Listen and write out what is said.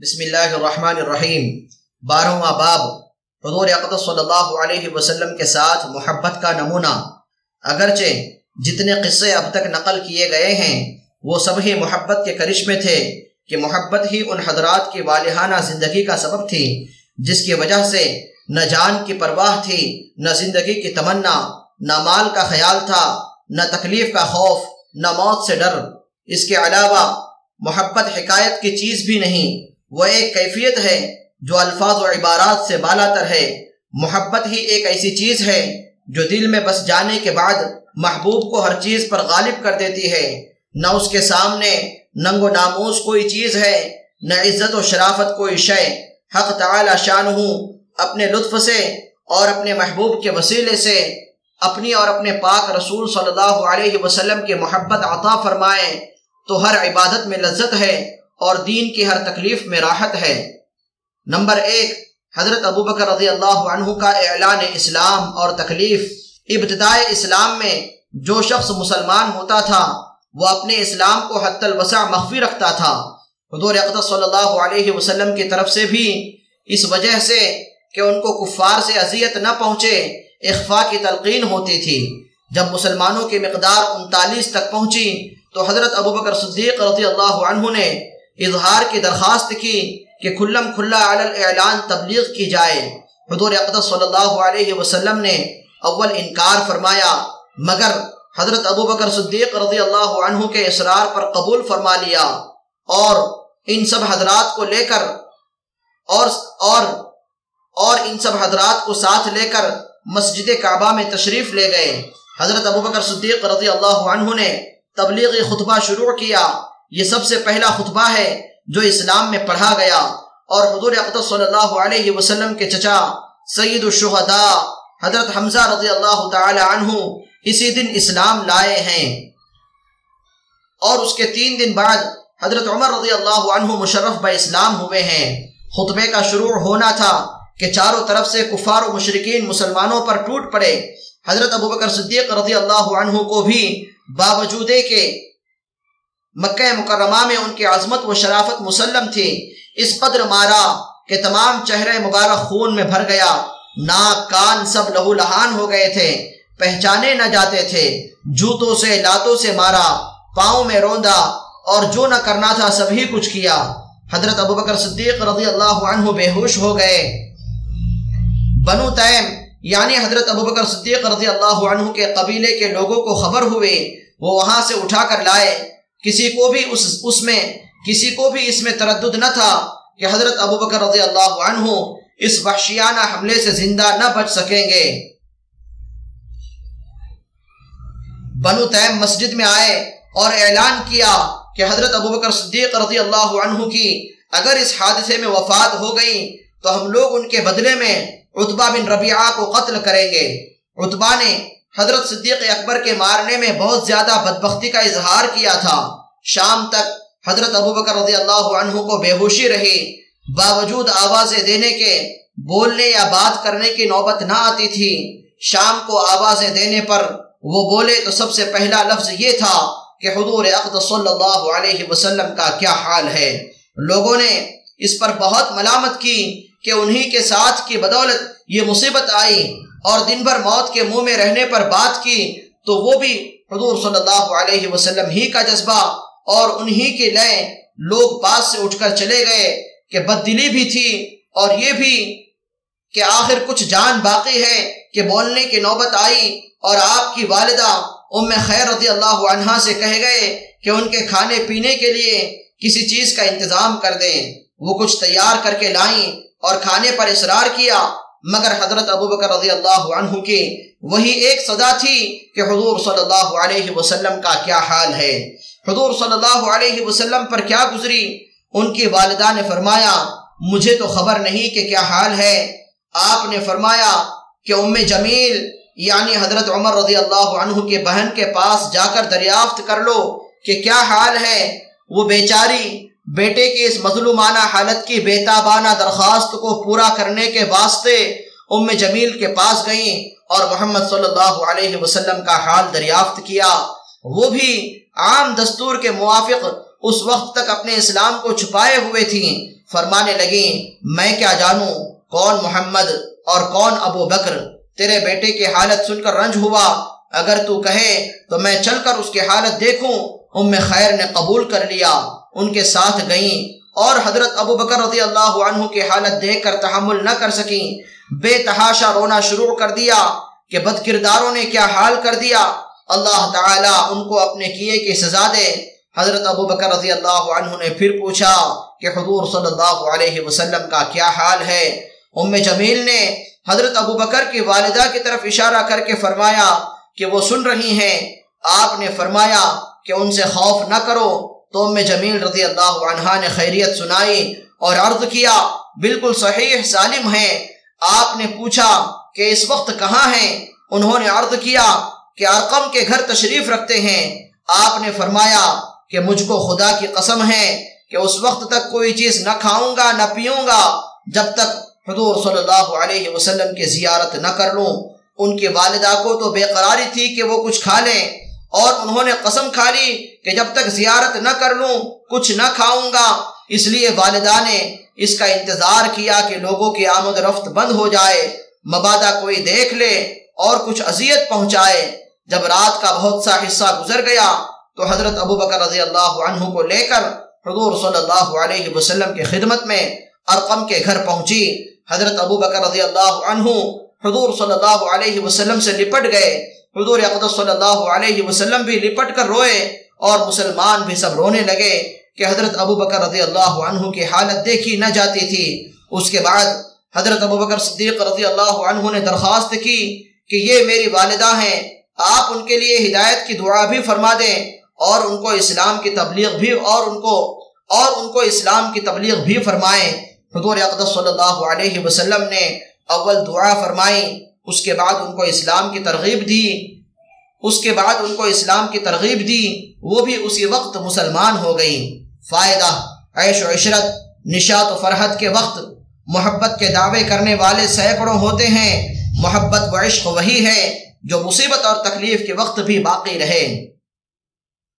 بسم اللہ الرحمن الرحیم۔ بارہواں باب۔ حضور اقدس صلی اللہ علیہ وسلم کے ساتھ محبت کا نمونہ۔ اگرچہ جتنے قصے اب تک نقل کیے گئے ہیں، وہ سب ہی محبت کے کرشمے تھے کہ محبت ہی ان حضرات کی والہانہ زندگی کا سبب تھی، جس کی وجہ سے نہ جان کی پرواہ تھی، نہ زندگی کی تمنا، نہ مال کا خیال تھا، نہ تکلیف کا خوف، نہ موت سے ڈر۔ اس کے علاوہ محبت حکایت کی چیز بھی نہیں۔ وہ ایک کیفیت ہے جو الفاظ و عبارات سے بالا تر ہے۔ محبت ہی ایک ایسی چیز ہے جو دل میں بس جانے کے بعد محبوب کو ہر چیز پر غالب کر دیتی ہے۔ نہ اس کے سامنے ننگ و ناموس کوئی چیز ہے، نہ عزت و شرافت کوئی شے۔ حق تعالی شان ہوں اپنے لطف سے اور اپنے محبوب کے وسیلے سے اپنی اور اپنے پاک رسول صلی اللہ علیہ وسلم کی محبت عطا فرمائے۔ تو ہر عبادت میں لذت ہے۔ اور دین کی ہر تکلیف میں راحت ہے۔ نمبر ایک، حضرت ابو بکر رضی اللہ عنہ کا اعلان اسلام اور تکلیف۔ ابتدائے اسلام میں جو شخص مسلمان ہوتا تھا، وہ اپنے اسلام کو حت الوسع مخفی رکھتا تھا۔ حضور اقدس صلی اللہ علیہ وسلم کی طرف سے بھی اس وجہ سے کہ ان کو کفار سے اذیت نہ پہنچے اخفا کی تلقین ہوتی تھی۔ جب مسلمانوں کی مقدار انتالیس تک پہنچی، تو حضرت ابو بکر صدیق رضی اللہ عنہ نے اظہار کی درخواست کی کہ کھلم کھلا علی اعلان تبلیغ کی جائے۔ حضور اقدس صلی اللہ علیہ وسلم نے اول انکار فرمایا، مگر حضرت ابو بکر صدیق رضی اللہ عنہ کے اصرار پر قبول فرما لیا۔ اور ان سب حضرات کو لے کر، اور اور اور ان سب حضرات کو ساتھ لے کر مسجد کعبہ میں تشریف لے گئے۔ حضرت ابو بکر صدیق رضی اللہ عنہ نے تبلیغی خطبہ شروع کیا۔ یہ سب سے پہلا خطبہ ہے جو اسلام میں پڑھا گیا اور حضور اقدس صلی اللہ علیہ وسلم کے چچا سید الشہداء حضرت حمزہ رضی اللہ تعالی عنہ اسی دن اسلام لائے ہیں۔ اور اس کے تین دن بعد حضرت عمر رضی اللہ عنہ مشرف با اسلام ہوئے ہیں۔ خطبے کا شروع ہونا تھا کہ چاروں طرف سے کفار و مشرقین مسلمانوں پر ٹوٹ پڑے۔ حضرت ابو بکر صدیق رضی اللہ عنہ کو بھی باوجود کے مکہ مکرمہ میں ان کی عظمت و شرافت مسلم تھی۔ اس قدر مارا کہ تمام چہرے مبارک خون میں بھر گیا۔ ناک، کان سب لہو لہان ہو گئے تھے۔ پہچانے نہ جاتے تھے۔ جوتوں سے، لاتوں سے مارا۔ پاؤں میں روندا اور جو نہ کرنا تھا سبھی کچھ کیا۔ حضرت ابو بکر صدیق رضی اللہ عنہ بے ہوش ہو گئے۔ بنو تیم یعنی حضرت ابو بکر صدیق رضی اللہ عنہ کے قبیلے کے لوگوں کو خبر ہوئے وہ وہاں سے اٹھا کر لائے۔ کسی کو بھی اس اس میں، کسی کو بھی اس میں تردد نہ تھا کہ حضرت ابو بکر رضی اللہ عنہ اس وحشیانہ حملے سے زندہ نہ بچ سکیں گے۔ بنو تیم مسجد میں آئے اور اعلان کیا کہ حضرت ابو بکر صدیق رضی اللہ عنہ کی اگر اس حادثے میں وفات ہو گئی تو ہم لوگ ان کے بدلے میں عطبہ بن ربیعہ کو قتل کریں گے۔ عطبہ نے حضرت صدیق اکبر کے مارنے میں بہت زیادہ بدبختی کا اظہار کیا تھا۔ شام تک حضرت ابو بکر رضی اللہ عنہ کو بے ہوشی رہی۔ باوجود آوازیں دینے کے، بولنے یا بات کرنے کی نوبت نہ آتی تھی۔ شام کو آوازیں دینے پر وہ بولے تو سب سے پہلا لفظ یہ تھا کہ حضور اقدس صلی اللہ علیہ وسلم کا کیا حال ہے۔ لوگوں نے اس پر بہت ملامت کی کہ انہی کے ساتھ کی بدولت یہ مصیبت آئی۔ اور دن بھر موت کے منہ میں رہنے پر بات کی، تو وہ بھی حضور صلی اللہ علیہ وسلم ہی کا جذبہ اور انہی کے لیے لوگ پاس سے اٹھ کر چلے گئے کہ بد دلی بھی تھی اور یہ بھی کہ آخر کچھ جان باقی ہے کہ بولنے کی نوبت آئی اور آپ کی والدہ ام خیر رضی اللہ عنہ سے کہہ گئے کہ ان کے کھانے پینے کے لیے کسی چیز کا انتظام کر دیں۔ وہ کچھ تیار کر کے لائیں اور کھانے پر اصرار کیا مگر حضرت ابو بکر رضی اللہ عنہ کی وہی ایک صدا تھی کہ حضور صلی اللہ علیہ وسلم کا کیا حال ہے۔ حضور صلی اللہ علیہ وسلم پر کیا گزری؟ ان کی والدہ نے فرمایا، مجھے تو خبر نہیں کہ کیا حال ہے۔ آپ نے فرمایا کہ ام جمیل یعنی حضرت عمر رضی اللہ عنہ کے بہن کے پاس جا کر دریافت کر لو کہ کیا حال ہے۔ وہ بیچاری بیٹے کی اس مظلومانہ حالت کی بیتابانہ درخواست کو پورا کرنے کے واسطے ام جمیل کے پاس گئیں اور محمد صلی اللہ علیہ وسلم کا حال دریافت کیا۔ وہ بھی عام دستور کے موافق اس وقت تک اپنے اسلام کو چھپائے ہوئے تھیں۔ فرمانے لگیں، میں کیا جانوں کون محمد اور کون ابو بکر؟ تیرے بیٹے کی حالت سن کر رنج ہوا۔ اگر تو کہے تو میں چل کر اس کی حالت دیکھوں۔ ام خیر نے قبول کر لیا۔ ان کے ساتھ گئیں اور حضرت ابو بکر رضی اللہ عنہ کی حالت دیکھ کر تحمل نہ کر سکیں۔ بے تحاشا رونا شروع کر دیا کہ بد کرداروں نے کیا حال کر دیا۔ اللہ تعالیٰ ان کو اپنے کیے کی سزا دے۔ حضرت ابو بکر رضی اللہ عنہ نے پھر پوچھا کہ حضور صلی اللہ علیہ وسلم کا کیا حال ہے؟ ام جمیل نے حضرت ابو بکر کی والدہ کی طرف اشارہ کر کے فرمایا کہ وہ سن رہی ہیں۔ آپ نے فرمایا کہ ان سے خوف نہ کرو۔ تو ام جمیل رضی اللہ عنہ نے خیریت سنائی اور عرض کیا، بالکل صحیح سالم ہیں۔ آپ نے پوچھا کہ اس وقت کہاں ہیں؟ انہوں نے عرض کیا کہ ارقم کے گھر تشریف رکھتے ہیں۔ آپ نے فرمایا کہ مجھ کو خدا کی قسم ہے کہ اس وقت تک کوئی چیز نہ کھاؤں گا، نہ پیوں گا۔ جب تک حضور صلی اللہ علیہ وسلم کی زیارت نہ کر لوں، ان کی والدہ کو تو بے قراری تھی کہ وہ کچھ کھا لیں۔ اور انہوں نے قسم کھا لی کہ جب تک زیارت نہ کر لوں، کچھ نہ کھاؤں گا۔ اس لیے والدہ نے اس کا انتظار کیا کہ لوگوں کی آمد رفت بند ہو جائے، مبادہ کوئی دیکھ لے اور کچھ اذیت پہنچائے۔ جب رات کا بہت سا حصہ گزر گیا تو حضرت ابو بکر رضی اللہ عنہ کو لے کر حضور صلی اللہ علیہ وسلم کی خدمت میں ارقم کے گھر پہنچی۔ حضرت ابو بکر رضی اللہ عنہ حضور صلی اللہ علیہ وسلم سے لپٹ گئے۔ حضور اقدس صلی اللہ علیہ وسلم بھی لپٹ کر روئے اور مسلمان بھی سب رونے لگے کہ حضرت ابو بکر رضی اللہ عنہ کی حالت دیکھی نہ جاتی تھی۔ اس کے بعد حضرت ابو بکر صدیق رضی اللہ عنہ نے درخواست کی کہ یہ میری والدہ ہیں، آپ ان کے لیے ہدایت کی دعا بھی فرما دیں اور ان کو اسلام کی تبلیغ بھی اور ان کو اور ان کو اسلام کی تبلیغ بھی فرمائیں۔ حضور اقدس صلی اللہ علیہ وسلم نے اول دعا فرمائی۔ اس کے بعد ان کو اسلام کی ترغیب دی، اس کے بعد ان کو اسلام کی ترغیب دی، وہ بھی اسی وقت مسلمان ہو گئی۔ فائدہ، عیش و عشرت، نشاط و فرحت کے وقت محبت کے دعوے کرنے والے سینکڑوں ہوتے ہیں۔ محبت و عشق وہی ہے جو مصیبت اور تکلیف کے وقت بھی باقی رہے۔